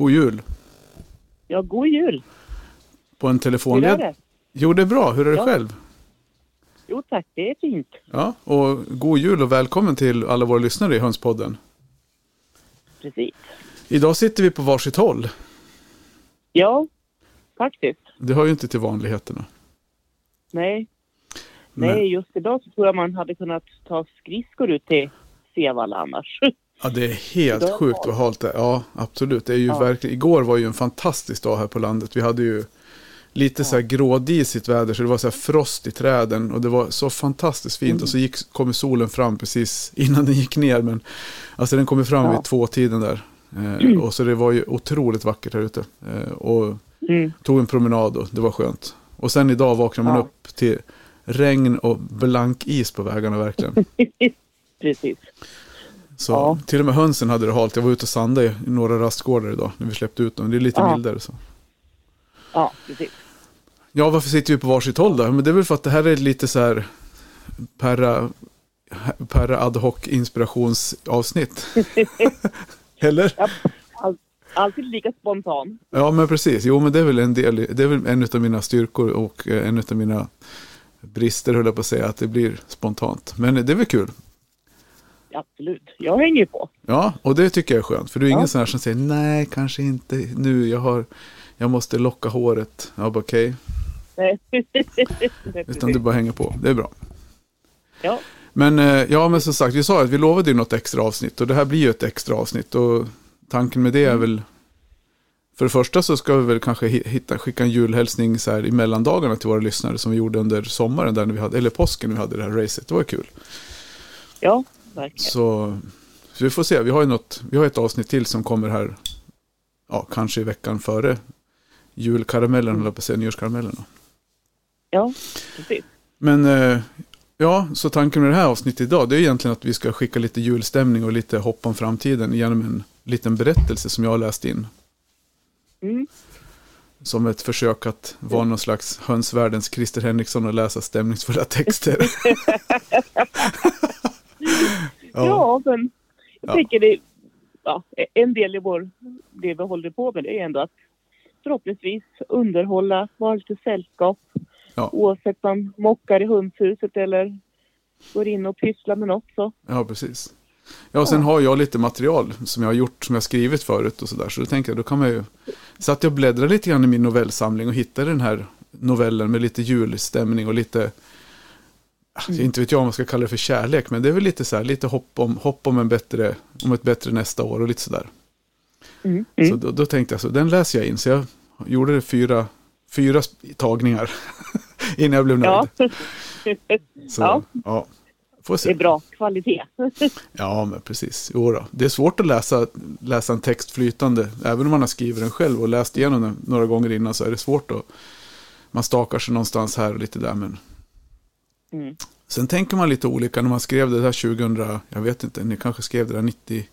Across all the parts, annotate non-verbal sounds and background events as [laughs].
God jul. Ja, god jul. På en Hur är det? Jo, det är bra. Hur är det Ja. själv? Jo tack, det är fint. Ja, och god jul och välkommen till alla våra lyssnare i Hönspodden. Precis. Idag sitter vi på varsitt håll. Ja, faktiskt. Det hör ju inte till vanligheterna. Nej. Men- Nej, just idag så tror jag man hade kunnat ta skridskor ut till Sevalla annars. [laughs] Ja, det är helt är sjukt vad halt det är. Ja, absolut. Det är ju Ja. verkligen, igår var ju en fantastisk dag här på landet. Vi hade ju lite så här grådisigt väder, så det var så här frost i träden och det var så fantastiskt fint. Mm. Och så gick, kom solen fram precis innan den gick ner. Men alltså den kom ju fram Ja. vid tvåtiden där. Eh, och så det var ju otroligt vackert här ute. Eh, och Mm. tog en promenad och det var skönt. Och sen idag vaknade man Ja. upp till regn och blank is på vägarna verkligen. [laughs] Precis. Så Ja. till och med hönsen hade det halt. Jag var ute och sandade i några rastgårdar idag när vi släppte ut dem. Det är lite Ja. mildare så. Ja, precis. Ja, varför sitter vi på varsitt håll då? Men det är väl för att det här är lite så här perra, perra ad hoc inspirationsavsnitt. [laughs] Eller? Ja, all, alltid lika spontan. Ja, men precis. Jo, men det är väl en del, det är väl en av mina styrkor och eh, en av mina brister, höll jag på att säga, att det blir spontant. Men det är väl kul. Absolut. Jag hänger ju på. Ja, och det tycker jag är skönt. För du är ingen Ja. sån här som säger nej, kanske inte nu. Jag, har, jag måste locka håret. Ja, bara, okej. Nej, [laughs] [laughs] Utan du bara hänger på. Det är bra. Ja, Men eh, ja, men som sagt, vi sa att vi lovade ju något extra avsnitt. Och det här blir ju ett extra avsnitt. Och tanken med det är väl... För det första så ska vi väl kanske hi- hitta, skicka en julhälsning så här i mellandagarna till våra lyssnare. Som vi gjorde under sommaren, där när vi hade, eller påsken när vi hade det här racet. Det var kul. ja verkligen. Så, så vi får se. Vi har ju något, vi har ett avsnitt till som kommer här. Ja, kanske i veckan före julkaramellen, eller på nyårskaramellen. Ja, precis. Men eh, ja, så tanken med det här avsnittet idag, det är egentligen att vi ska skicka lite julstämning och lite hopp om framtiden genom en liten berättelse som jag har läst in. Mm. Som ett försök att vara någon slags hönsvärldens Christer Henriksson och läsa stämningsfulla texter. [laughs] [laughs] Ja, men jag Ja. tänker det, ja, en del i vår, det vi håller på med det är ändå att förhoppningsvis underhålla, vara lite sällskap. Ja. Oavsett om man mockar i hönshuset eller går in och pysslar med något så. Ja, precis. Ja, och sen har jag lite material som jag har gjort, som jag har skrivit förut och sådär. Så då tänkte jag, då kan man ju... Så att jag bläddrade lite grann i min novellsamling och hittade den här novellen med lite julstämning och lite... Alltså, inte vet jag om man ska kalla det för kärlek, men det är väl lite så här, lite hopp om, hopp om, en bättre, om ett bättre nästa år och lite sådär. Mm. Så då, då tänkte jag, så den läser jag in. Så jag gjorde det fyra, fyra tagningar [laughs] innan jag blev nöjd. Ja, [laughs] Så, Ja. ja. Det är bra kvalitet. [laughs] Ja, men precis. Jo då. Det är svårt att läsa, läsa en text flytande. Även om man har skrivit den själv och läst igenom den några gånger innan så är det svårt att... Man stakar sig någonstans här och lite där. Men Mm. sen tänker man lite olika när man skrev det där 2000. Jag vet inte, ni kanske skrev det där 90,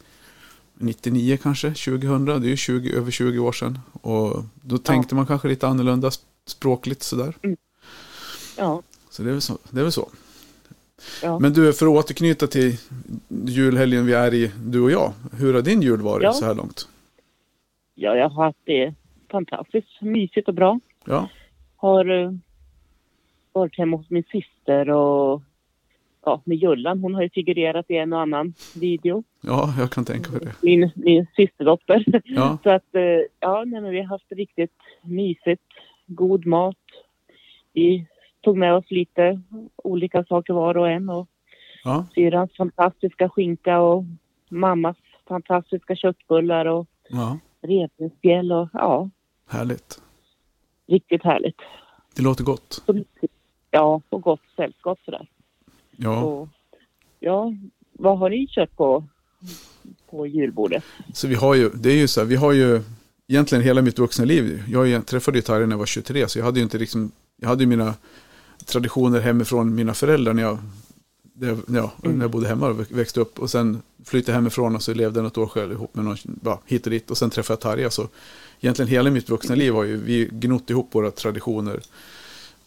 99 kanske, 2000. Det är ju 20, över 20 år sedan. Och då tänkte man kanske lite annorlunda sp- språkligt sådär. Ja, Så det är väl så. Det är väl så. ja. Men du, för att återknyta till julhelgen vi är i, du och jag. Hur har din jul varit Ja. så här långt? ja, jag har haft det fantastiskt mysigt och bra. Ja, Har eh, varit hemma hos min syster och ja, med Jullan. Hon har ju figurerat i en och annan video. ja jag kan tänka mig det. Min, min systerdotter. Ja, [laughs] Så att, eh, ja, nej, men vi har haft riktigt mysigt. God mat. Vi tog med oss lite olika saker var och en. Och ja, syrrans fantastiska skinka och mammas fantastiska köttbullar och ja, revbensspjäll och ja, härligt. riktigt härligt. Det låter gott. Så. Ja, och gott sällskap sådär. Ja, Och, ja, vad har ni kört på, på julbordet? så vi har ju, det är ju så här, vi har ju egentligen hela mitt vuxna liv. Jag träffade ju Tarja när jag var 23, så jag hade ju inte liksom, jag hade ju mina traditioner hemifrån mina föräldrar när jag, ja, när jag bodde hemma och växte upp. Och sen flyttade hemifrån och så levde jag något år själv ihop med någon, bara hit och dit. Och sen träffade jag Tarja, så egentligen hela mitt vuxna liv har ju vi gnott ihop våra traditioner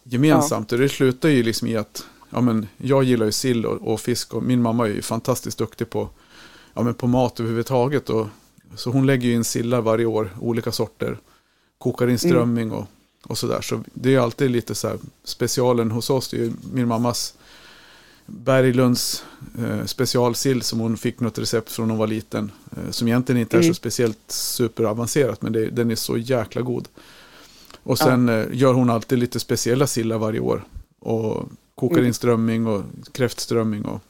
gemensamt. Och det slutar ju liksom i att ja, men jag gillar ju sill och, och fisk och min mamma är ju fantastiskt duktig på, ja, men på mat överhuvudtaget. Och Så hon lägger ju in sillar varje år, olika sorter. Kokar in strömming och, och sådär. Så det är alltid lite så här specialen hos oss. Det är ju min mammas Berglunds eh, specialsill som hon fick något recept från när hon var liten. Eh, som egentligen inte är så Mm. speciellt superavancerat men det, den är så jäkla god. Och sen eh, gör hon alltid lite speciella sillar varje år. Och kokar Mm. in strömming och kräftströmming och,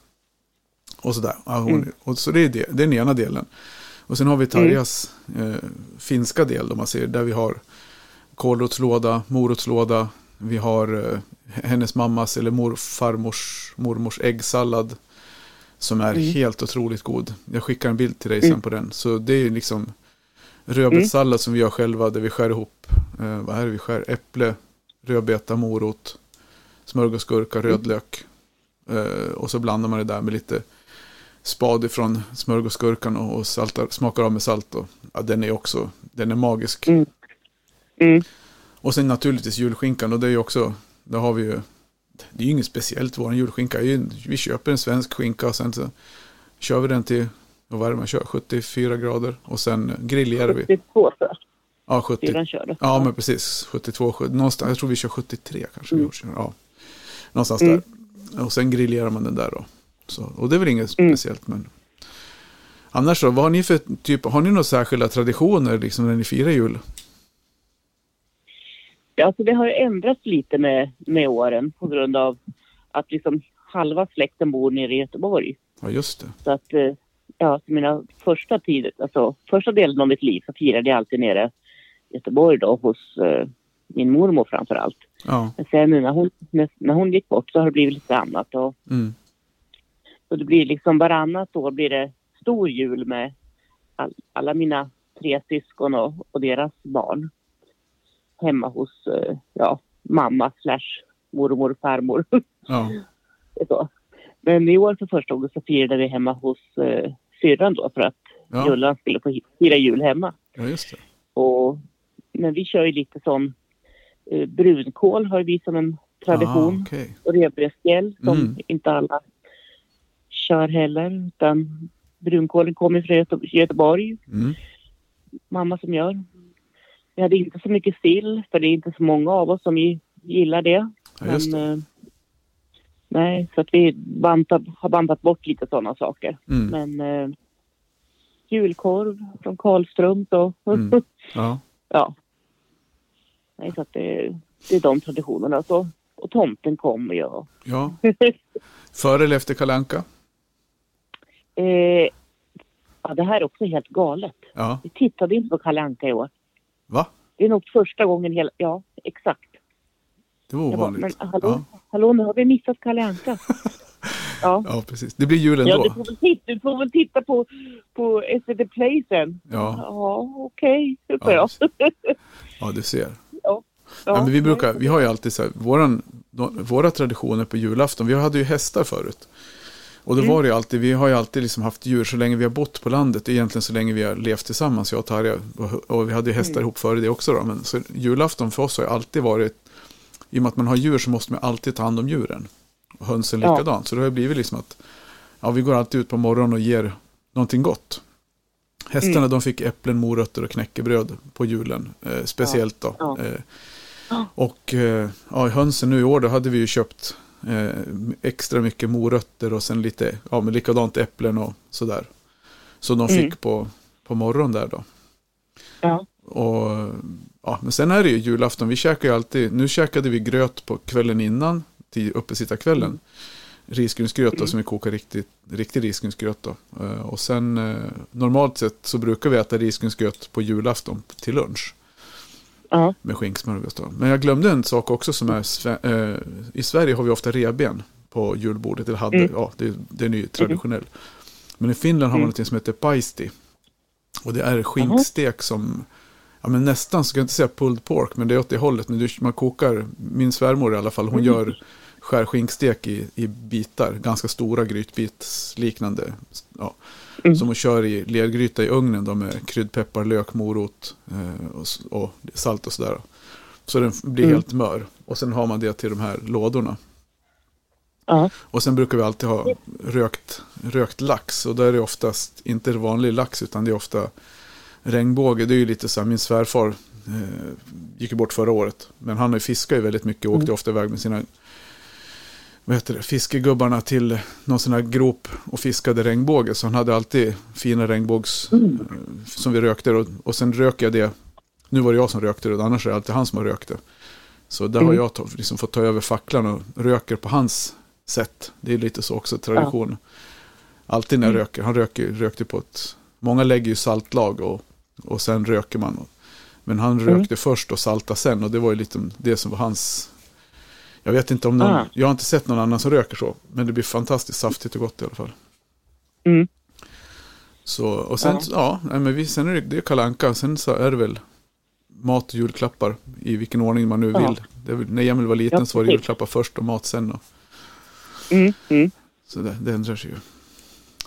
och sådär. Ja, hon, Mm. och så det är, det, det är den ena delen. Och sen har vi Tarjas eh, finska del, om man ser, där vi har kålrotslåda, morotslåda, vi har eh, hennes mammas eller morfarmors mormors äggsallad som är Mm. helt otroligt god. Jag skickar en bild till dig Mm. sen på den. Så det är liksom rödbetssallad som vi gör själva där vi skär ihop, eh, vad är det vi skär? Äpple, rödbeta, morot, smörgåsgurka, Mm. rödlök. Eh, och så blandar man det där med lite spad ifrån smörgåsgurkan och, och saltar, smakar av med salt. Och, ja, den är också, den är magisk. Mm. Mm. Och sen naturligtvis julskinkan och det är ju också, där har vi ju, det är ju inget speciellt, vår julskinka är ju, vi köper en svensk skinka och sen så kör vi den till, vad var det man kör, 74 grader och sen grillerar vi. 72 tror jag. Ja, 70. Syrran körde. Ja, men precis, 72, 70, någonstans, jag tror vi kör 73 kanske. Mm. Ja, någonstans Mm. där. Och sen grillerar man den där då. Så, och det är väl inget Mm. speciellt, men annars då, vad har ni för typ, har ni några särskilda traditioner liksom när ni firar jul? Ja, alltså det har ändrats lite med, med åren på grund av att liksom halva släkten bor nere i Göteborg. Ja, just det. Så att, eh, ja, mina första tid, alltså första delen av mitt liv så firade jag alltid nere i Göteborg då hos eh, min mormor framför allt. Ja, Men sen när hon, när, när hon gick bort så har det blivit lite annat. Och, mm. så det blir liksom varannat år blir det stor jul med all, alla mina tre syskon och, och deras barn. Hemma hos eh, ja, mamma slash mormor farmor. ja, [laughs] så. Men i år för första gången så firade vi hemma hos eh, syrran då för att ja, Jullan skulle få fira jul hemma. ja, just det. Och, men vi kör ju lite som eh, brunkål har vi som en tradition. Ah, okej. Och rödbetsspjäll som Mm. inte alla kör heller. Utan brunkålen kommer från Göte- Göteborg. Mm. Mamma som gör. Vi hade inte så mycket sill för det är inte så många av oss som gi- gillar det. Ja, just det. Nej, så att vi bantat, har bantat bort lite sådana saker. Mm. Men eh, julkorv från Karlström och Mm. [laughs] Ja, ja. Nej, så att det, det är de traditionerna. Så, och tomten kommer ju. och- ja. [laughs] Före eller efter kalanka? eh, ja, det här är också helt galet. Ja, Vi tittade inte på Kalle Anka i år. va? Det är nog första gången hela... Ja, exakt. Det var Jag bara, ovanligt. men hallå, Ja, hallå, nu har vi missat Kalle Anka. [laughs] ja. ja, precis. Det blir jul Ja, du ändå. får väl titta, du får väl titta på, på SVT Play sen. Ja, Ja, okej, super Ja, [laughs] ja. du ser. ja. Ja, men vi brukar, vi har ju alltid så här, våran, våra traditioner på julafton, vi hade ju hästar förut. Och då Mm. var det ju alltid, vi har ju alltid liksom haft djur så länge vi har bott på landet, egentligen så länge vi har levt tillsammans, jag och Tarja. Och, och vi hade ju hästar Mm. ihop före det också då, men så julafton för oss har ju alltid varit, i och med att man har djur så måste man alltid ta hand om djuren. Och hönsen Ja. likadant, så det har blivit liksom att, ja vi går alltid ut på morgonen och ger någonting gott. Hästarna Mm. de fick äpplen, morötter och knäckebröd på julen, eh, speciellt då. Ja. Eh, Ja. och eh, ja, i hönsen nu i år då hade vi ju köpt eh, extra mycket morötter och sen lite, ja men likadant äpplen och sådär. Så de fick Mm. på, på morgonen där då. Ja. Och ja, men sen är det ju julafton, vi käkar ju alltid, nu käkade vi gröt på kvällen innan, till uppesittarkvällen. Mm. Risgrynsgröt Mm. som vi kokar riktigt, riktig risgrynsgröt. Eh, och sen eh, normalt sett så brukar vi äta risgrynsgröt på julafton till lunch Ja. med skinksmörgås då. Men jag glömde en sak också som är, eh, i Sverige har vi ofta reben på julbordet, eller hade, Mm. ja det, den är ju traditionell. Men i Finland har man Mm. något som heter paisti. Och det är skinkstek som, ja men nästan, ska jag inte säga pulled pork, men det är åt det hållet. Du, man kokar, min svärmor i alla fall, hon Mm. gör skär skinkstek i, i bitar, ganska stora grytbitsliknande. Ja, Mm. Som hon kör i lergryta i ugnen då med kryddpeppar, lök, morot eh, och, och salt och sådär. Så den blir Mm. helt mör. Och sen har man det till de här lådorna. Ja. Och sen brukar vi alltid ha rökt, rökt lax. Och då är det oftast inte vanlig lax utan det är ofta regnbåge, det är ju lite så här, min svärfar eh, gick ju bort förra året. Men han har ju väldigt mycket och åkte Mm. ofta iväg med sina vad heter det, fiskegubbarna till någon sån här grop och fiskade regnbåge. Så han hade alltid fina regnbågs Mm. eh, som vi rökte. Och, och sen rök jag det, nu var det jag som rökte det, annars är det alltid han som har rökt det. Så där har Mm. jag ta, liksom fått ta över facklan och röker på hans sätt. Det är lite så också tradition. Alltid när jag Mm. röker, han röker, rökte på ett, många lägger ju saltlag och, och sen röker man. Men han Mm. rökte först och salta sen och det var ju lite det som var hans jag vet inte om någon, Ah. jag har inte sett någon annan som röker så. Men det blir fantastiskt saftigt och gott i alla fall. Mm. Så, och sen, Ja. ja, men vi, sen är det, det är Kalle Anka. Sen så är det väl mat och julklappar i vilken ordning man nu Ja. vill. Väl- när Emil var liten Ja, så var det julklappar först och mat sen. Och, Mm. Mm. så det, det ändrar sig ju.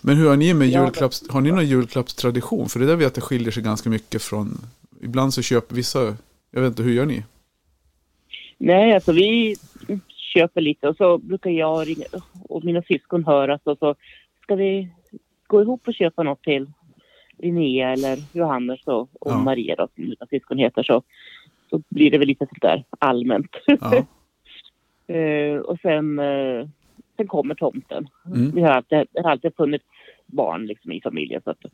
Men hur har ni med julklapps, har ni någon julklappstradition? För det där vet jag att det skiljer sig ganska mycket från, ibland så köper vissa, jag vet inte, hur gör ni? Nej, alltså vi köper lite och så brukar jag och mina syskon höras och så ska vi gå ihop och köpa något till Linnea eller Johannes och, och Ja. Maria då, som mina syskon heter så, så blir det väl lite sådär allmänt. Ja, [laughs] Eh, och sen, eh, sen kommer tomten. Mm. Vi har alltid, det har alltid funnits barn liksom i familjen så att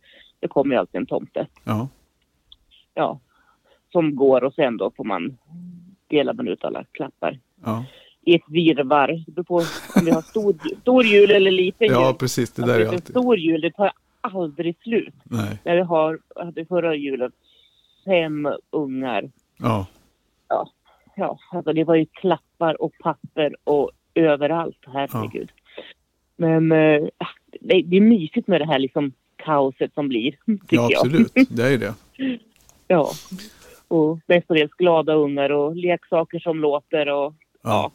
det kommer ju alltid en tomte. ja, Ja, som går och sen då får man dela man ut alla klappar ja. i ett virrvarr. Det beror på om vi har stor, [laughs] stor jul eller liten ja jul. precis. Det Alltså, där är en alltid, stor jul, det tar aldrig slut. nej, När vi har, hade förra julen fem ungar. ja, Ja, alltså det var ju klappar och papper och överallt. Herregud. Men eh, det, det är mysigt med det här liksom kaoset som blir, [laughs] tycker ja jag. absolut. Det är det. [laughs] Ja. Och mestadels glada ungar och leksaker som låter och Ja,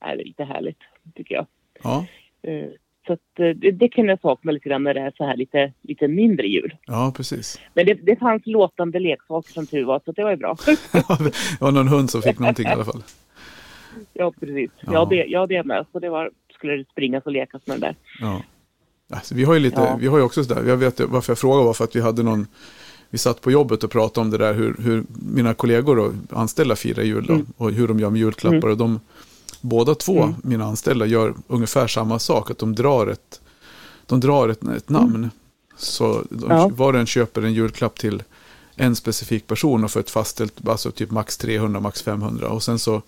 det är lite härligt, tycker jag. ja, Eh, Så att, eh, det, det kan jag sakna lite grann när det är så här lite, lite mindre jul. ja precis. Men det, det fanns låtande leksaker som tur var, så det var ju bra. [laughs] det var någon hund som fick någonting i alla fall. Ja, precis. Ja. Ja, det, ja, det med. Så det var, skulle det springas och lekas med den där. Ja. Alltså, vi har ju lite, Ja. vi har ju också sådär, jag vet varför jag frågade var för att vi hade någon, vi satt på jobbet och pratade om det där hur, hur mina kollegor och anställda firar jul då, Mm. och hur de gör med julklappar och de, båda två, Mm. mina anställda, gör ungefär samma sak, att de drar ett, de drar ett, ett namn. Så de, Ja. var och en köper en julklapp till en specifik person och för ett fastställt, alltså typ max 300, max 500 och sen så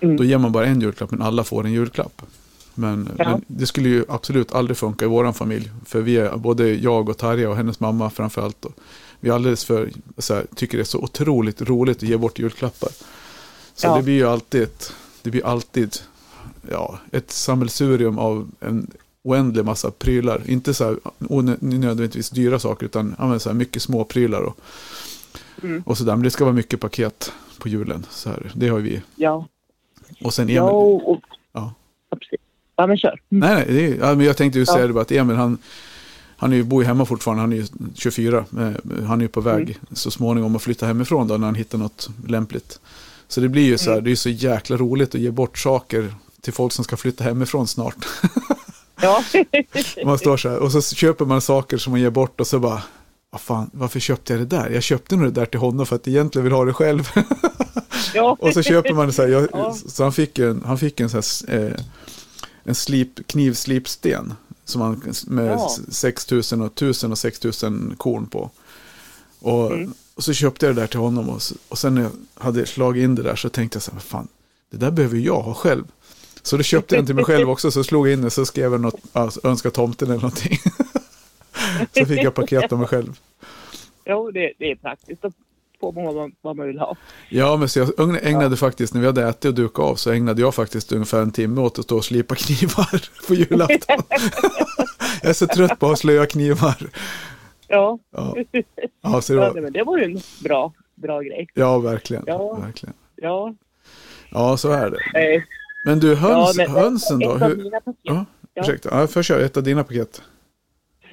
Mm. då ger man bara en julklapp men alla får en julklapp. Men, Ja. men det skulle ju absolut aldrig funka i våran familj. För vi är, både jag och Tarja och hennes mamma framförallt. Och vi alldeles för, här, tycker det är så otroligt roligt att ge bort julklappar. Så Ja. det blir ju alltid ett, det blir alltid ja, ett sammelsurium av en oändlig massa prylar. Inte så här onödigtvis dyra saker utan ja, så här mycket små prylar och, Mm. och sådär. Men det ska vara mycket paket på julen. Så här, det har vi. Ja, Och sen Emil. ja och, Ja. ja, precis. Ja, men kör. Mm. Nej, nej, är, ja, men jag tänkte ju Ja. säga det bara att Emil han, han är ju, bor ju hemma fortfarande, han är ju 24. eh, Han är ju på väg Mm. så småningom att flytta hemifrån då när han hittar något lämpligt. Så det blir ju så här, Mm. det är ju så jäkla roligt att ge bort saker till folk som ska flytta hemifrån snart. [laughs] Ja. [laughs] man står så här, och så köper man saker som man ger bort och så bara, vad fan, varför köpte jag det där? Jag köpte nog det där till honom för att jag egentligen vill ha det själv. [laughs] ja. och så köper man det så här, jag, Ja. så han fick en, han fick en så här, eh, en slip, knivslipsten. Som han, med Ja. 6000 och 1000 och 6000 korn på. Och, Mm. och så köpte jag det där till honom. Och, och sen när jag hade slagit in det där så tänkte jag så här, fan, det där behöver jag ha själv. Så då köpte jag den till mig själv också, så slog jag in det, så skrev jag något, alltså, önska tomten eller någonting. [laughs] så fick jag paket av mig själv. Jo, det, det är praktiskt. Man vad vad man vill ha. Ja, men så jag ägnade faktiskt, när vi hade ätit och dukat av, så ägnade jag faktiskt ungefär en timme åt att stå och slipa knivar på julafton. [laughs] jag är så trött på att ha slöa knivar. Ja, Ja, [laughs] ja, så det ja var, men det var ju en bra, bra grej. ja verkligen. Ja. verkligen. Ja. Ja, så är det. Men du, höns, ja, men- hönsen då? ett av Hur, mina paket. ja, Ja. ursäkta, ja, först kör ett av dina paket.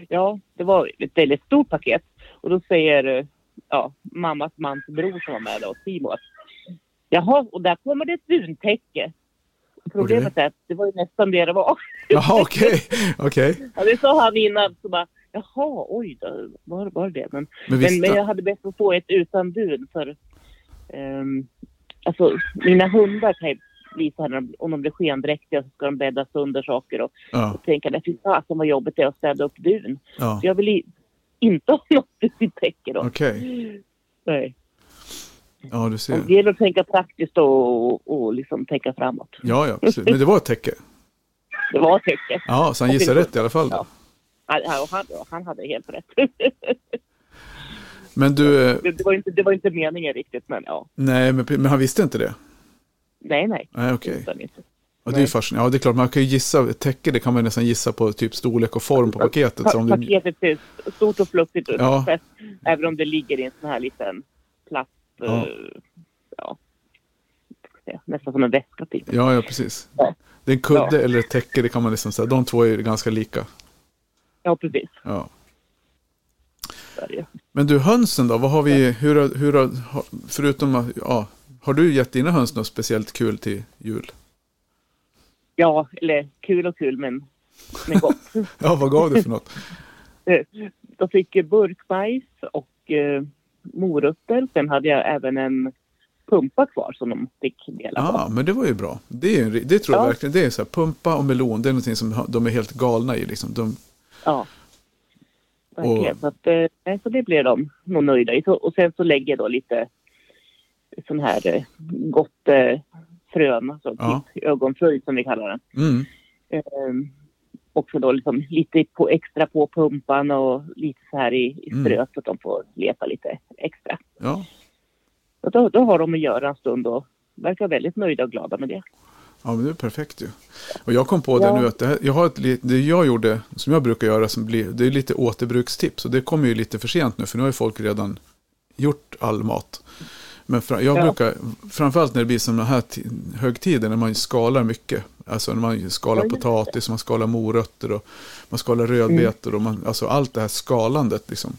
Ja, det var ett väldigt stort paket. Och då säger ja, mammas mans bror som var med då, Simon. Jaha, och där kommer det ett duntäcke. Problemet är att det var ju nästan det det var. Jaha, okej. okej. Ja, det sa han innan. Så bara, Jaha, oj då, var, var det men, Men men, men jag hade bett att få ett utan bud för um, alltså mina hundar kan ju bli så här om de blir skendräktiga så ska de bäddas under saker och, ja, och tänka det fy fasen vad jobbigt det är att städa upp dun. ja. Så jag vill inte ha något i täcke då. okej. Nej. Ja, du ser. Och Det gäller att tänka praktiskt och, och, och liksom tänka framåt. Ja, ja, precis. Men det var ett täcke. Det var täcke. Ja, så han gissade rätt i alla fall. Då. Ja. Han, han, han, hade helt rätt. [laughs] Men du, eh, det, det, var inte, det var inte meningen riktigt men ja. nej, men, men han visste inte det? Nej, nej. Nej, okej. Ja, det är fascinerande. Ja, det är klart, man kan ju gissa, täcke det kan man nästan gissa på typ storlek och form på paketet. Så om det, Paketet ser stort och fluffigt ut. Ja. Även om det ligger i en sån här liten plast... Ja. Ja. ja nästan som en väska typ. ja, ja, precis. Ja. Det är en kudde Ja. eller ett täcke, det kan man liksom säga. De två är ganska lika. Ja, precis. Ja. Men du, hönsen då? Vad har vi, hur, hur, förutom, ja, har du gett dina höns något speciellt kul till jul? Ja, eller kul och kul men, men gott. [laughs] Ja, vad gav du för något? [laughs] De fick burkbajs och eh, morötter. Sen hade jag även en pumpa kvar som de fick dela på. Ja, men det var ju bra. Det, är, det tror jag Ja. verkligen, det är så här, pumpa och melon, det är någonting som de är helt galna i. Liksom. De, Ja. Verkligen. Och- Så, att, eh, så det blev de nog nöjda i. Och sen så lägger jag då lite sån här eh, gott eh, frön, alltså Ja. typ som vi kallar den. mm, Eh, också då liksom lite på extra på pumpan och lite så här i, i Mm. ströt så att de får leta lite extra. ja. Så då, då har de att göra en stund och verkar väldigt nöjda och glada med det. Ja, men det är perfekt ju. Och jag kom på det Ja. nu att det, här, jag har ett, det jag gjorde, som jag brukar göra, som blir, det är lite återbrukstips. Och det kommer ju lite för sent nu, för nu har ju folk redan gjort all mat. Men jag Ja. brukar, framförallt när det blir sådana här ti- högtider, när man skalar mycket. Alltså när man skalar Ja, potatis, man skalar morötter och man skalar rödbetor. Och man, alltså allt det här skalandet liksom.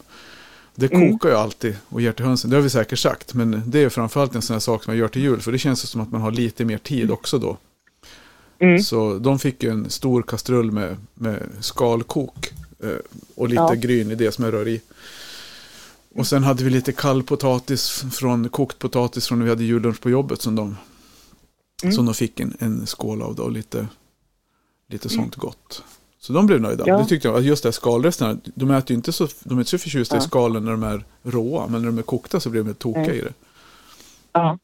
Det Mm. kokar jag alltid och ger till hönsen. Det har vi säkert sagt. Men det är framförallt en sån här sak som jag gör till jul. För det känns som att man har lite mer tid också då. Mm. Så de fick ju en stor kastrull med, med skalkok eh, och lite Ja. gryn i det som jag rör i. Och sen hade vi lite kall potatis från kokt potatis från när vi hade jullunch på jobbet som de, Mm. som de fick en, en skål av då, och lite, lite sånt gott. Så de blev nöjda. Ja. Det tyckte jag. Just det här skalresterna, de äter inte så, de är inte så förtjusta i Ja. skalen när de är råa, men när de är kokta så blir de tokiga Nej. i det. Ja.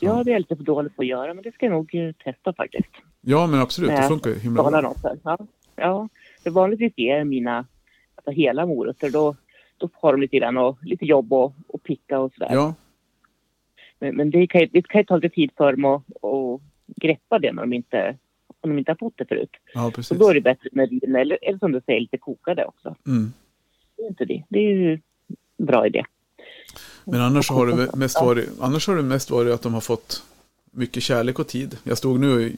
Ja. Det är jag lite för dålig på att göra, men det ska jag nog eh, testa faktiskt. Ja, men absolut, det funkar ju himla bra. Ja. ja. För vanligtvis är mina, alltså hela morötter, då, då har de lite grann och lite jobb och, och picka och sådär. Ja, Men, men det, kan, ju- det kan ju ta lite tid för dem att, att greppa det när de inte, om de inte har fått det förut. ja Så precis. då är det bättre med vin eller, eller som du säger, lite kokade också. Mm. Det är inte det. Det är ju en bra idé. Men annars har, det mest varit, annars har det mest varit att de har fått mycket kärlek och tid. Jag stod nu,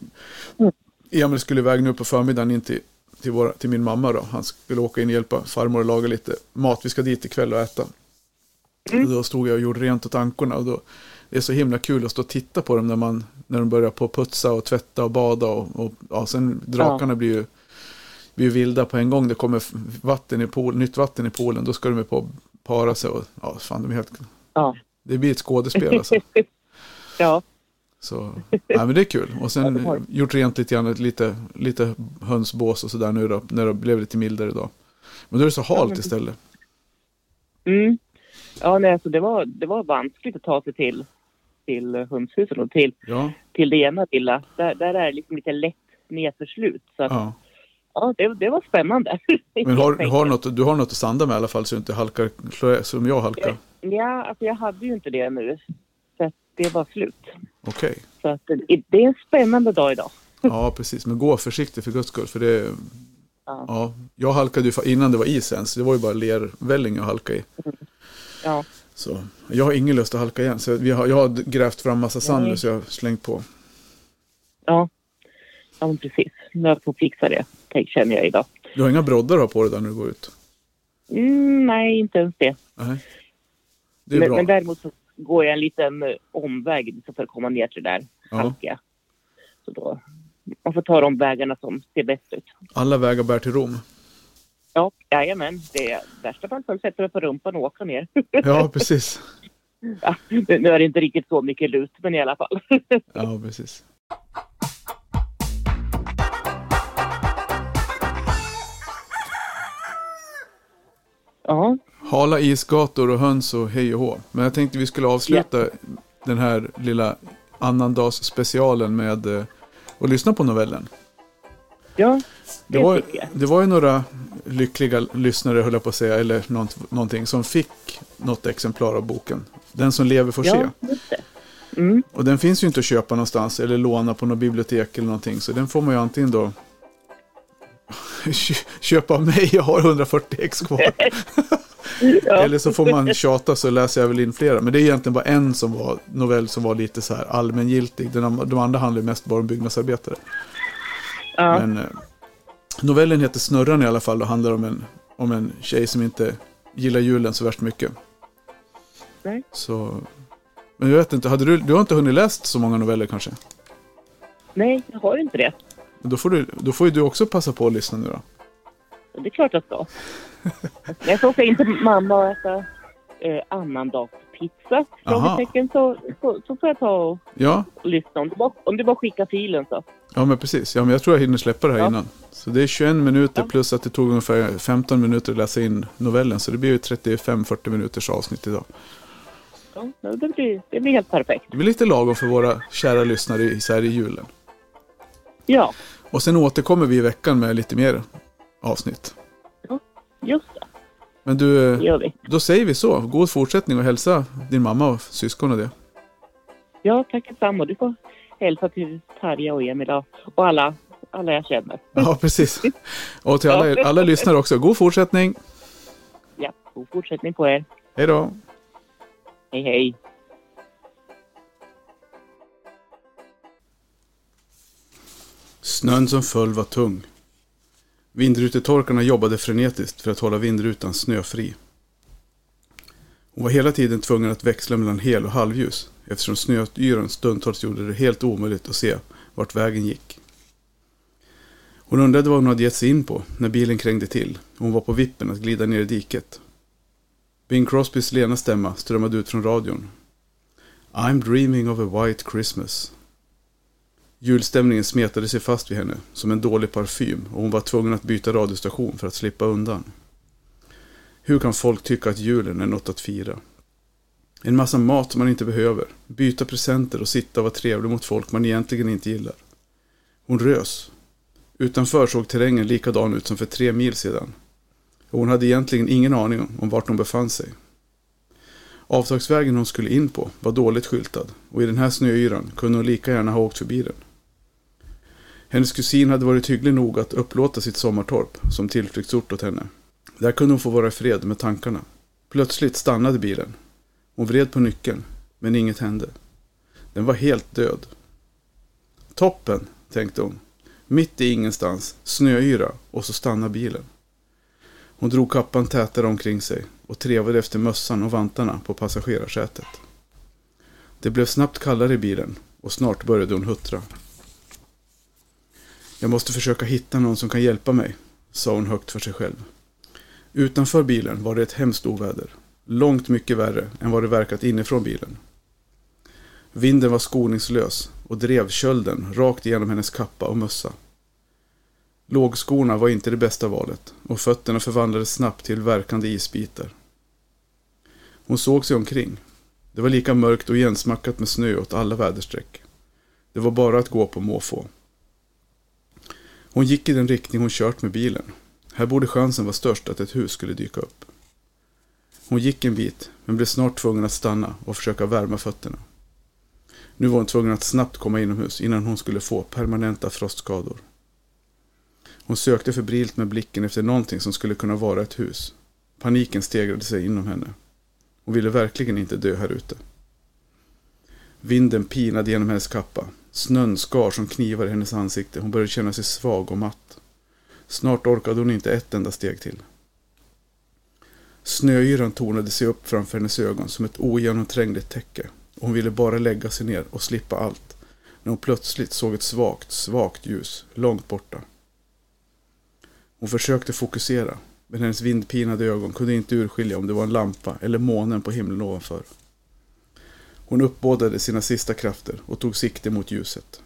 Mm. Emil skulle iväg nu på förmiddagen in till, till, våra, till min mamma då. Han skulle åka in och hjälpa farmor att laga lite mat. Vi ska dit ikväll och äta. Mm. Och då stod jag och gjorde rent åt ankorna. Och då, det är så himla kul att stå och titta på dem när, man, när de börjar på putsa och tvätta och bada. Och, och ja, sen drakarna blir ju blir ju vilda på en gång. Det kommer vatten i pool, nytt vatten i poolen. Då ska de ju på para sig. Och, ja, fan, de är helt, Ja. det blir ett skådespel alltså. [laughs] ja. Så, ja, men det är kul. Och sen gjort rent lite grann, lite, lite hönsbås och sådär nu då, när det blev lite mildare idag. Men då är det så halt istället. Mm. Ja, nej, alltså det var, det var vanskligt att ta sig till, till hönshusen och till, Ja, till det ena lilla. Där, där är det liksom lite lätt nedförslut. Så att, ja. ja. det, det var spännande. [laughs] Men har, har något, du har något att sanda med i alla fall så du inte halkar som jag halkar. Ja, alltså jag hade ju inte det nu. Det var slut. Okej. Så att det, det är en spännande dag idag. [laughs] Ja, precis. Men gå försiktigt för guds skull. För det, Ja. ja, jag halkade ju innan det var is ens. Det var ju bara lervälling jag halkade i. Ja. Så jag har ingen lust att halka igen. Så vi har, jag har grävt fram massa sand Nej. så jag har slängt på. Ja, ja men precis. Jag får fixa det, känner jag idag. Du har inga broddar på dig där när du går ut? Mm, nej, inte ens det. Nej. Det är Men, bra. men däremot så går jag en liten eh, omväg för att komma ner till det där Ja. halkiga. Så då, man får ta de vägarna som ser bäst ut. Alla vägar bär till Rom. Ja, Ja, jajamän. Det är värsta fall så sätter mig på rumpan och åker ner. [laughs] Ja, precis. [laughs] Ja, nu är det inte riktigt så mycket lut, men i alla fall. [laughs] Ja, precis. Ja, Hala isgator och höns och hej och hå. Men jag tänkte vi skulle avsluta den här lilla annandagsspecialen med eh, att lyssna på novellen. ja Det det var, jag. det var ju några lyckliga lyssnare, höll jag på att säga, eller nånt, någonting, som fick något exemplar av boken. Den som lever får se. Ja, just det. Mm. Och den finns ju inte att köpa någonstans eller låna på något bibliotek eller någonting. Så den får man ju antingen då [laughs] köpa av mig, jag har 140 ex kvar. [laughs] Ja. Eller så får man tjata så läser jag väl in flera. Men det är egentligen bara en som var novell som var lite så här allmängiltig. Den, de andra handlar mest bara om byggnadsarbetare. Ja. Men eh, novellen heter Snurran i alla fall och handlar om en, om en tjej som inte gillar julen så värst mycket. Nej. Så, men jag vet inte, hade du, du har inte hunnit läst så många noveller kanske? Nej, jag har inte det. Då får, du, då får ju du också passa på att lyssna nu då. Det är klart jag ska. [laughs] Jag ska åka in till mamma och äta eh, annandagspizza. Frågetecken. Så, så, så får jag ta och, Ja, lyssna. Om du, bara, om du bara skickar filen så. ja men precis. Ja, men jag tror jag hinner släppa det här Ja. innan. Så det är 21 minuter Ja. plus att det tog ungefär 15 minuter att läsa in novellen. Så det blir ju 35-40 minuters avsnitt idag. Ja, det, blir, det blir helt perfekt. Det blir lite lagom för våra kära lyssnare i- så här i julen. Ja, Och sen återkommer vi i veckan med lite mer avsnitt. Just det. Men du, Det gör vi. då säger vi så. God fortsättning och hälsa din mamma och syskon och det. Ja, tack detsamma. Du får hälsa till Tarja och Emil och och alla, alla jag känner. Ja, precis. Och till alla, alla lyssnare också. God fortsättning. Ja, god fortsättning på er. Hej då. Hej, hej. Snön som föll var tung. Vindrutetorkarna jobbade frenetiskt för att hålla vindrutan snöfri. Hon var hela tiden tvungen att växla mellan hel och halvljus eftersom snöyran stundtals gjorde det helt omöjligt att se vart vägen gick. Hon undrade vad hon hade gett sig in på när bilen krängde till och hon var på vippen att glida ner i diket. Bing Crosbys lena stämma strömmade ut från radion. I'm dreaming of a white Christmas. Julstämningen smetade sig fast vid henne som en dålig parfym och hon var tvungen att byta radiostation för att slippa undan. Hur kan folk tycka att julen är något att fira? En massa mat man inte behöver, byta presenter och sitta och vara trevlig mot folk man egentligen inte gillar. Hon rös. Utanför såg terrängen likadan ut som för tre mil sedan. Och hon hade egentligen ingen aning om vart hon befann sig. Avtagsvägen hon skulle in på var dåligt skyltad och i den här snöyran kunde hon lika gärna ha åkt förbi den. Hennes kusin hade varit hygglig nog att upplåta sitt sommartorp som tillflyktsort åt henne. Där kunde hon få vara i fred med tankarna. Plötsligt stannade bilen. Hon vred på nyckeln, men inget hände. Den var helt död. Toppen, tänkte hon. Mitt i ingenstans, snöyra och så stannar bilen. Hon drog kappan tätare omkring sig och trevade efter mössan och vantarna på passagerarsätet. Det blev snabbt kallare i bilen och snart började hon huttra. Jag måste försöka hitta någon som kan hjälpa mig, sa hon högt för sig själv. Utanför bilen var det ett hemskt oväder. Långt mycket värre än vad det verkat inifrån bilen. Vinden var skoningslös och drev kölden rakt igenom hennes kappa och mössa. Lågskorna var inte det bästa valet och fötterna förvandlades snabbt till verkande isbitar. Hon såg sig omkring. Det var lika mörkt och igensmackat med snö åt alla väderstreck. Det var bara att gå på måfå. Hon gick i den riktning hon kört med bilen. Här borde chansen vara störst att ett hus skulle dyka upp. Hon gick en bit, men blev snart tvungen att stanna och försöka värma fötterna. Nu var hon tvungen att snabbt komma inomhus innan hon skulle få permanenta frostskador. Hon sökte febrilt med blicken efter någonting som skulle kunna vara ett hus. Paniken stegrade sig inom henne. Hon ville verkligen inte dö här ute. Vinden pinade genom hennes kappa. Snön skar som knivar i hennes ansikte. Hon började känna sig svag och matt. Snart orkade hon inte ett enda steg till. Snöyran tornade sig upp framför hennes ögon som ett ogenomträngligt täcke. Hon ville bara lägga sig ner och slippa allt. När hon plötsligt såg ett svagt, svagt ljus långt borta. Hon försökte fokusera, Men hennes vindpinade ögon kunde inte urskilja om det var en lampa eller månen på himlen ovanför. Hon uppbådade sina sista krafter och tog sikte mot ljuset.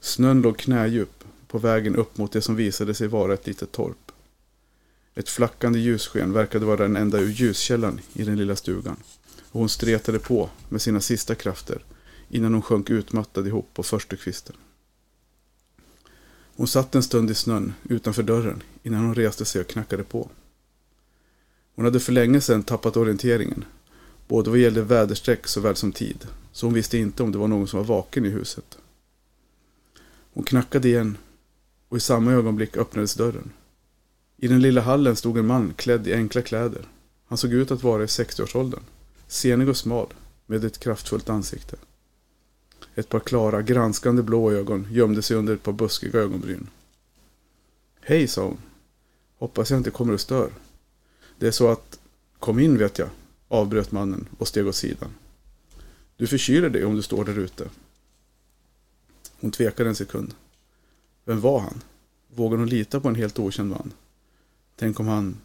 Snön låg knädjup på vägen upp mot det som visade sig vara ett litet torp. Ett flackande ljussken verkade vara den enda ljuskällan i den lilla stugan. Och hon stretade på med sina sista krafter innan hon sjönk utmattad ihop på förstukvisten. Hon satt en stund i snön utanför dörren innan hon reste sig och knackade på. Hon hade för länge sedan tappat orienteringen, både vad gällde väderstreck såväl som tid, så hon visste inte om det var någon som var vaken i huset. Hon knackade igen och i samma ögonblick öppnades dörren. I den lilla hallen stod en man klädd i enkla kläder. Han såg ut att vara i 60-årsåldern. Senig och smal, med ett kraftfullt ansikte. Ett par klara, granskande blå ögon gömde sig under ett par buskiga ögonbryn. Hej, sa hon. Hoppas jag inte kommer och stör. Det är så att... Kom in, vet jag, avbröt mannen och steg åt sidan. Du förkyler dig om du står där ute. Hon tvekade en sekund. Vem var han? Vågade hon lita på en helt okänd man? Tänk om han...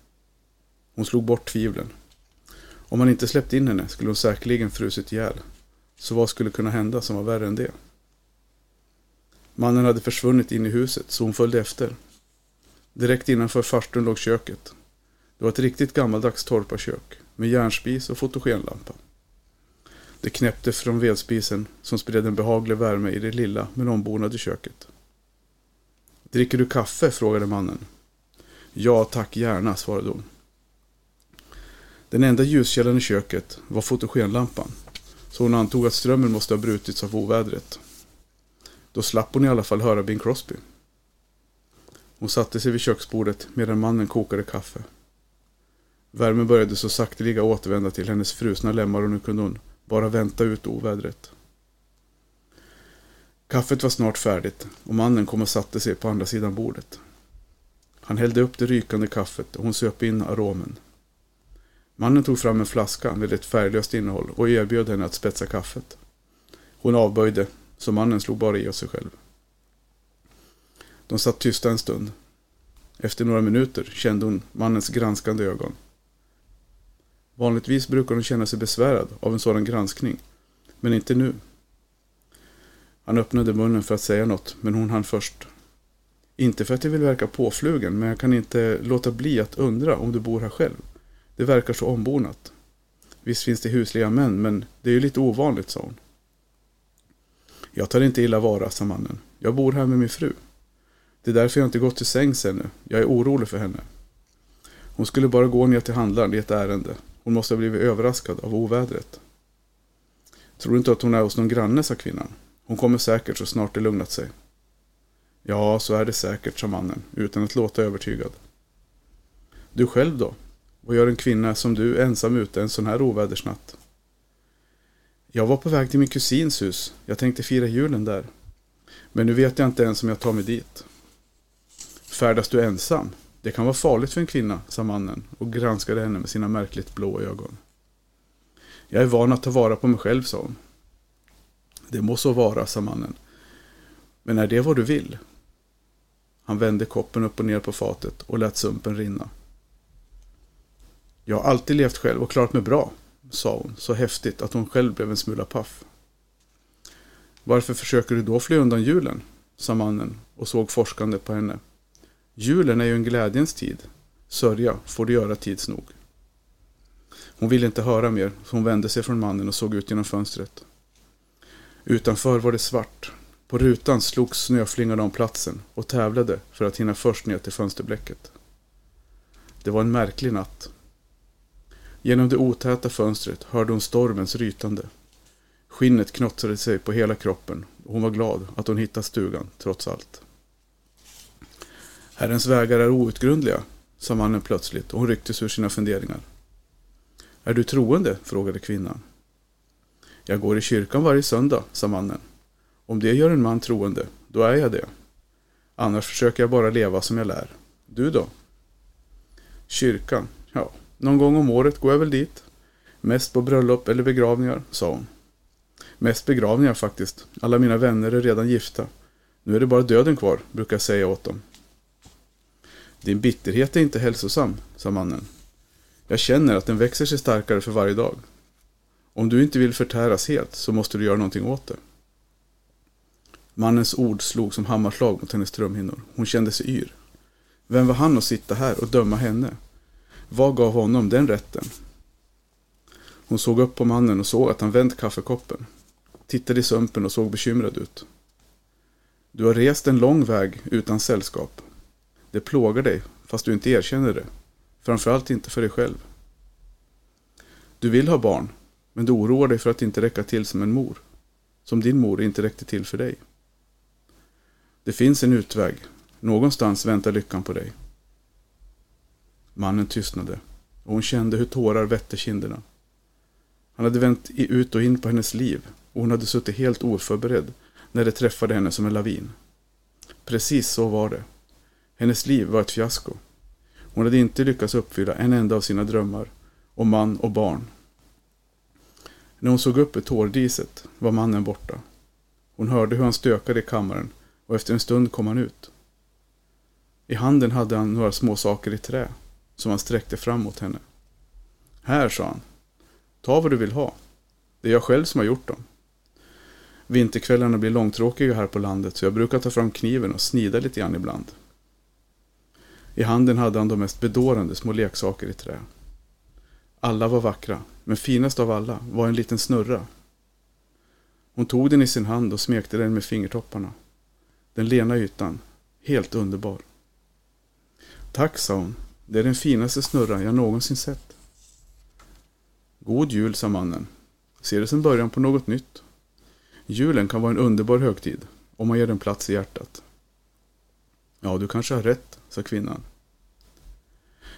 Hon slog bort tvivlen. Om han inte släppt in henne skulle hon säkerligen frusit ihjäl. Så vad skulle kunna hända som var värre än det? Mannen hade försvunnit in i huset så hon följde efter. Direkt innanför farstun låg köket. Det var ett riktigt gammaldags torparkök med järnspis och fotogenlampa. Det knäppte från vedspisen som spred en behaglig värme i det lilla men ombonade köket. Dricker du kaffe? frågade mannen. Ja tack, gärna, svarade hon. Den enda ljuskällan i köket var fotogenlampan, så hon antog att strömmen måste ha brutits av ovädret. Då slapp hon i alla fall höra Bing Crosby. Hon satte sig vid köksbordet medan mannen kokade kaffe. Värmen började så sakteliga återvända till hennes frusna lemmar och nu kunde hon bara vänta ut ovädret. Kaffet var snart färdigt och mannen kom och satte sig på andra sidan bordet. Han hällde upp det rykande kaffet och hon söp in aromen. Mannen tog fram en flaska med ett färglöst innehåll och erbjöd henne att spetsa kaffet. Hon avböjde, så mannen slog bara i åt sig själv. De satt tysta en stund. Efter några minuter kände hon mannens granskande ögon. Vanligtvis brukar hon känna sig besvärad av en sådan granskning, men inte nu. Han öppnade munnen för att säga något, men hon hann först. Inte för att jag vill verka påflugen, men jag kan inte låta bli att undra om du bor här själv. Det verkar så ombonat. Visst finns det husliga män, men det är ju lite ovanligt, sa hon. Jag tar inte illa vara, sa mannen. Jag bor här med min fru. Det är därför jag inte gått till sängs ännu. Jag är orolig för henne. Hon skulle bara gå ner till handlaren i ett ärende. Hon måste ha blivit överraskad av ovädret. Tror du inte att hon är hos någon granne, sa kvinnan. Hon kommer säkert så snart det lugnat sig. Ja, så är det säkert, sa mannen, utan att låta övertygad. Du själv då? Vad gör en kvinna som du ensam ute en sån här ovädersnatt? Jag var på väg till min kusins hus. Jag tänkte fira julen där. Men nu vet jag inte ens om jag tar mig dit. Färdas du ensam? Det kan vara farligt för en kvinna, sa mannen och granskade henne med sina märkligt blå ögon. Jag är van att ta vara på mig själv, sa hon. Det må så vara, sa mannen. Men är det vad du vill? Han vände koppen upp och ner på fatet och lät sumpen rinna. Jag har alltid levt själv och klarat mig bra, sa hon så häftigt att hon själv blev en smula paff. Varför försöker du då fly undan julen? sa mannen och såg forskande på henne. Julen är ju en glädjens tid. Sörja får du göra tids nog. Hon ville inte höra mer, så hon vände sig från mannen och såg ut genom fönstret. Utanför var det svart. På rutan slogs snöflingorna om platsen och tävlade för att hinna först ner till fönsterblecket. Det var en märklig natt. Genom det otäta fönstret hörde hon stormens rytande. Skinnet knottrade sig på hela kroppen och hon var glad att hon hittat stugan, trots allt. Herrens vägar är outgrundliga, sa mannen plötsligt och hon rycktes ur sina funderingar. Är du troende? frågade kvinnan. Jag går i kyrkan varje söndag, sa mannen. Om det gör en man troende, då är jag det. Annars försöker jag bara leva som jag lär. Du då? Kyrkan? Ja, någon gång om året går jag väl dit. Mest på bröllop eller begravningar, sa hon. Mest begravningar faktiskt. Alla mina vänner är redan gifta. Nu är det bara döden kvar, brukar jag säga åt dem. Din bitterhet är inte hälsosam, sa mannen. Jag känner att den växer sig starkare för varje dag. Om du inte vill förtäras helt så måste du göra någonting åt det. Mannens ord slog som hammarslag mot hennes trumhinnor. Hon kände sig yr. Vem var han att sitta här och döma henne? Vad gav honom den rätten? Hon såg upp på mannen och såg att han vänt kaffekoppen. Tittade i sumpen och såg bekymrad ut. Du har rest en lång väg utan sällskap. Det plågar dig, fast du inte erkänner det. Framförallt inte för dig själv. Du vill ha barn, men du oroar dig för att inte räcka till som en mor. Som din mor inte räckte till för dig. Det finns en utväg. Någonstans väntar lyckan på dig. Mannen tystnade och hon kände hur tårar vette kinderna. Han hade vänt ut och in på hennes liv och hon hade suttit helt oförberedd när det träffade henne som en lavin. Precis så var det. Hennes liv var ett fiasko. Hon hade inte lyckats uppfylla en enda av sina drömmar om man och barn. När hon såg upp i tårdiset var mannen borta. Hon hörde hur han stökade i kammaren och efter en stund kom han ut. I handen hade han några små saker i trä som han sträckte fram mot henne. Här, sa han. Ta vad du vill ha. Det är jag själv som har gjort dem. Vinterkvällarna blir långtråkiga här på landet så jag brukar ta fram kniven och snida lite grann ibland. I handen hade han de mest bedårande små leksaker i trä. Alla var vackra, men finast av alla var en liten snurra. Hon tog den i sin hand och smekte den med fingertopparna. Den lena ytan, helt underbar. Tack, sa hon. Det är den finaste snurran jag någonsin sett. God jul, sa mannen. Se det som början på något nytt. Julen kan vara en underbar högtid, om man ger den plats i hjärtat. Ja, du kanske har rätt, sa kvinnan.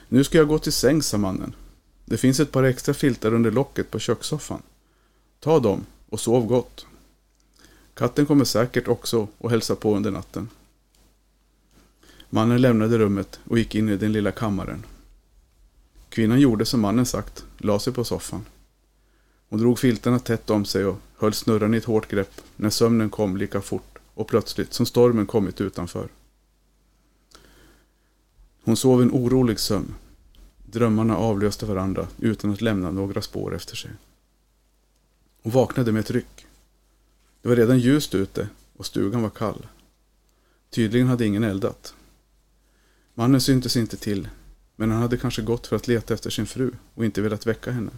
Nu ska jag gå till sängs, sa mannen. Det finns ett par extra filtar under locket på kökssoffan. Ta dem och sov gott. Katten kommer säkert också och hälsa på under natten. Mannen lämnade rummet och gick in i den lilla kammaren. Kvinnan gjorde som mannen sagt, la sig på soffan. Hon drog filtarna tätt om sig och höll snurran i ett hårt grepp när sömnen kom lika fort och plötsligt som stormen kommit utanför. Hon sov en orolig sömn. Drömmarna avlöste varandra utan att lämna några spår efter sig. Hon vaknade med ett ryck. Det var redan ljust ute och stugan var kall. Tydligen hade ingen eldat. Mannen syntes inte till, men han hade kanske gått för att leta efter sin fru och inte velat väcka henne.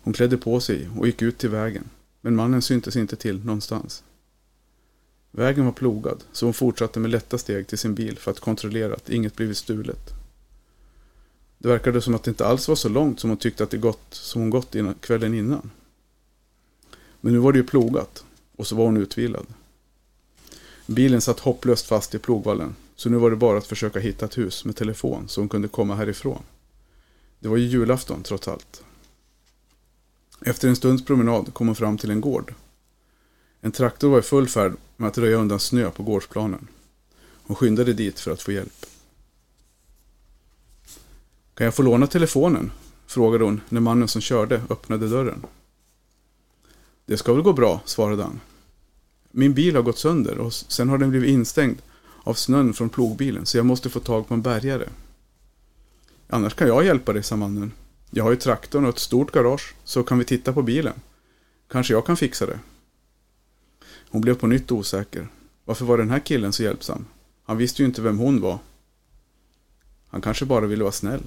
Hon klädde på sig och gick ut till vägen, men mannen syntes inte till någonstans. Vägen var plogad, så hon fortsatte med lätta steg till sin bil för att kontrollera att inget blivit stulet. Det verkade som att det inte alls var så långt som hon tyckte att det gått som hon gått innan, kvällen innan. Men nu var det ju plogat och så var hon utvilad. Bilen satt hopplöst fast i plogvallen så nu var det bara att försöka hitta ett hus med telefon så hon kunde komma härifrån. Det var ju julafton trots allt. Efter en stunds promenad kom hon fram till en gård. En traktor var i full färd med att röja undan snö på gårdsplanen. Hon skyndade dit för att få hjälp. Kan jag få låna telefonen? frågade hon när mannen som körde öppnade dörren. Det ska väl gå bra, svarade han. Min bil har gått sönder och sen har den blivit instängd av snön från plogbilen så jag måste få tag på en bärgare. Annars kan jag hjälpa dig, sa mannen. Jag har ju traktorn och ett stort garage så kan vi titta på bilen. Kanske jag kan fixa det. Hon blev på nytt osäker. Varför var den här killen så hjälpsam? Han visste ju inte vem hon var. Han kanske bara ville vara snäll.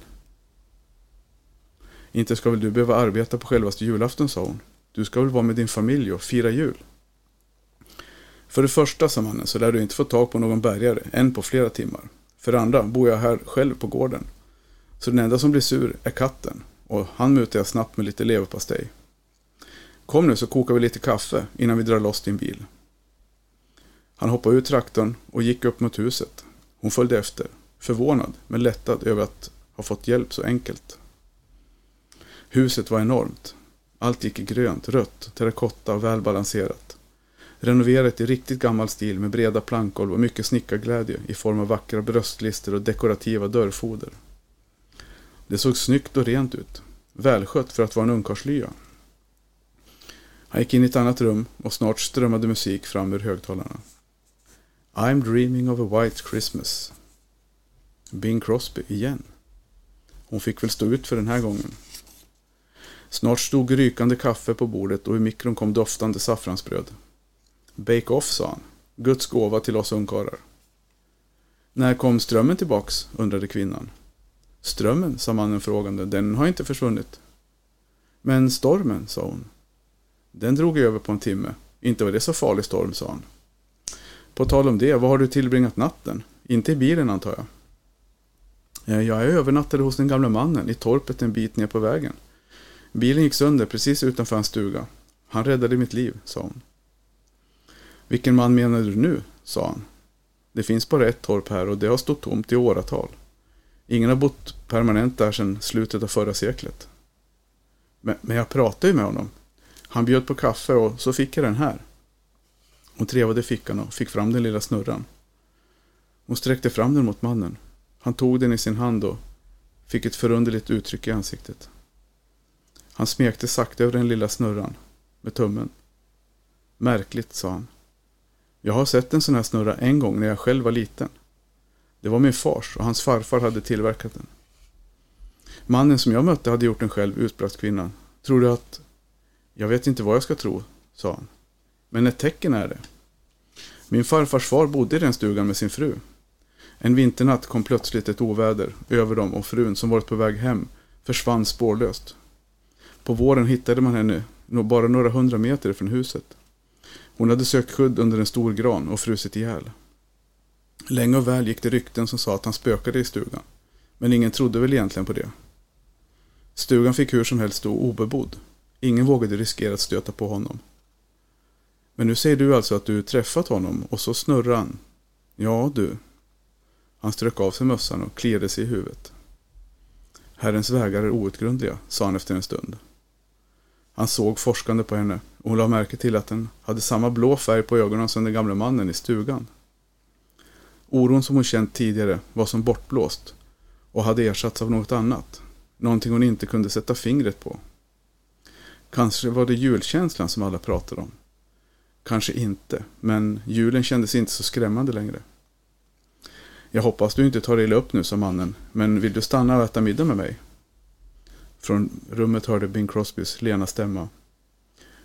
Inte ska väl du behöva arbeta på självaste julafton, sa hon. Du ska väl vara med din familj och fira jul? För det första, sa mannen, så lär du inte få tag på någon bärgare, än på flera timmar. För det andra bor jag här själv på gården. Så den enda som blir sur är katten. Och han mutar jag snabbt med lite leverpastej. Kom nu så kokar vi lite kaffe innan vi drar loss din bil. Han hoppade ur traktorn och gick upp mot huset. Hon följde efter, förvånad men lättad över att ha fått hjälp så enkelt. Huset var enormt. Allt gick i grönt, rött, terrakotta och välbalanserat. Renoverat i riktigt gammal stil med breda plankgolv och mycket snickarglädje i form av vackra bröstlister och dekorativa dörrfoder. Det såg snyggt och rent ut. Välskött för att vara en ungkarlslya. Han gick in i ett annat rum och snart strömmade musik fram ur högtalarna. I'm dreaming of a white Christmas. Bing Crosby igen. Hon fick väl stå ut för den här gången. Snart stod rykande kaffe på bordet och i mikron kom doftande saffransbröd. Bake off, sa han. Guds gåva till oss ungkarlar. När kom strömmen tillbaks? undrade kvinnan. Strömmen, sa mannen frågande, den har inte försvunnit. Men stormen, sa hon. Den drog över på en timme. Inte var det så farlig storm, sa han. På tal om det, var har du tillbringat natten? Inte i bilen antar jag? Eh, jag övernattade hos den gamla mannen i torpet en bit ner på vägen. Bilen gick sönder precis utanför hans stuga. Han räddade mitt liv, sa hon. Vilken man menar du nu? sa han. Det finns bara ett torp här och det har stått tomt i åratal. Ingen har bott permanent där sedan slutet av förra seklet. Men, men jag pratade ju med honom. Han bjöd på kaffe och så fick jag den här. Hon trevade i fickan och fick fram den lilla snurran. Hon sträckte fram den mot mannen. Han tog den i sin hand och fick ett förunderligt uttryck i ansiktet. Han smekte sakta över den lilla snurran med tummen. Märkligt, sa han. Jag har sett en sån här snurra en gång när jag själv var liten. Det var min fars och hans farfar hade tillverkat den. Mannen som jag mötte hade gjort den själv, utbrast kvinnan. Tror du att... Jag vet inte vad jag ska tro, sa han. Men ett tecken är det. Min farfars far bodde i den stugan med sin fru. En vinternatt kom plötsligt ett oväder över dem och frun som varit på väg hem försvann spårlöst. På våren hittade man henne bara några hundra meter från huset. Hon hade sökt skydd under en stor gran och frusit ihjäl. Länge och väl gick det rykten som sa att han spökade i stugan. Men ingen trodde väl egentligen på det. Stugan fick hur som helst stå obebodd. Ingen vågade riskera att stöta på honom. Men nu säger du alltså att du träffat honom och så snurrar han. Ja, du. Han strök av sig mössan och kliade sig i huvudet. Herrens vägar är outgrundliga, sa han efter en stund. Han såg forskande på henne och hon lade märke till att den hade samma blå färg på ögonen som den gamle mannen i stugan. Oron som hon känt tidigare var som bortblåst och hade ersatts av något annat. Någonting hon inte kunde sätta fingret på. Kanske var det julkänslan som alla pratade om. Kanske inte, men julen kändes inte så skrämmande längre. Jag hoppas du inte tar illa upp nu, sa mannen, men vill du stanna och äta middag med mig? Från rummet hörde Bing Crosbys lena stämma.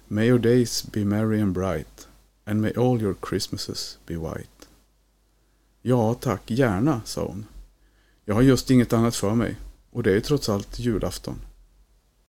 May your days be merry and bright, and may all your Christmases be white. Ja, tack, gärna, sa hon. Jag har just inget annat för mig, och det är trots allt julafton.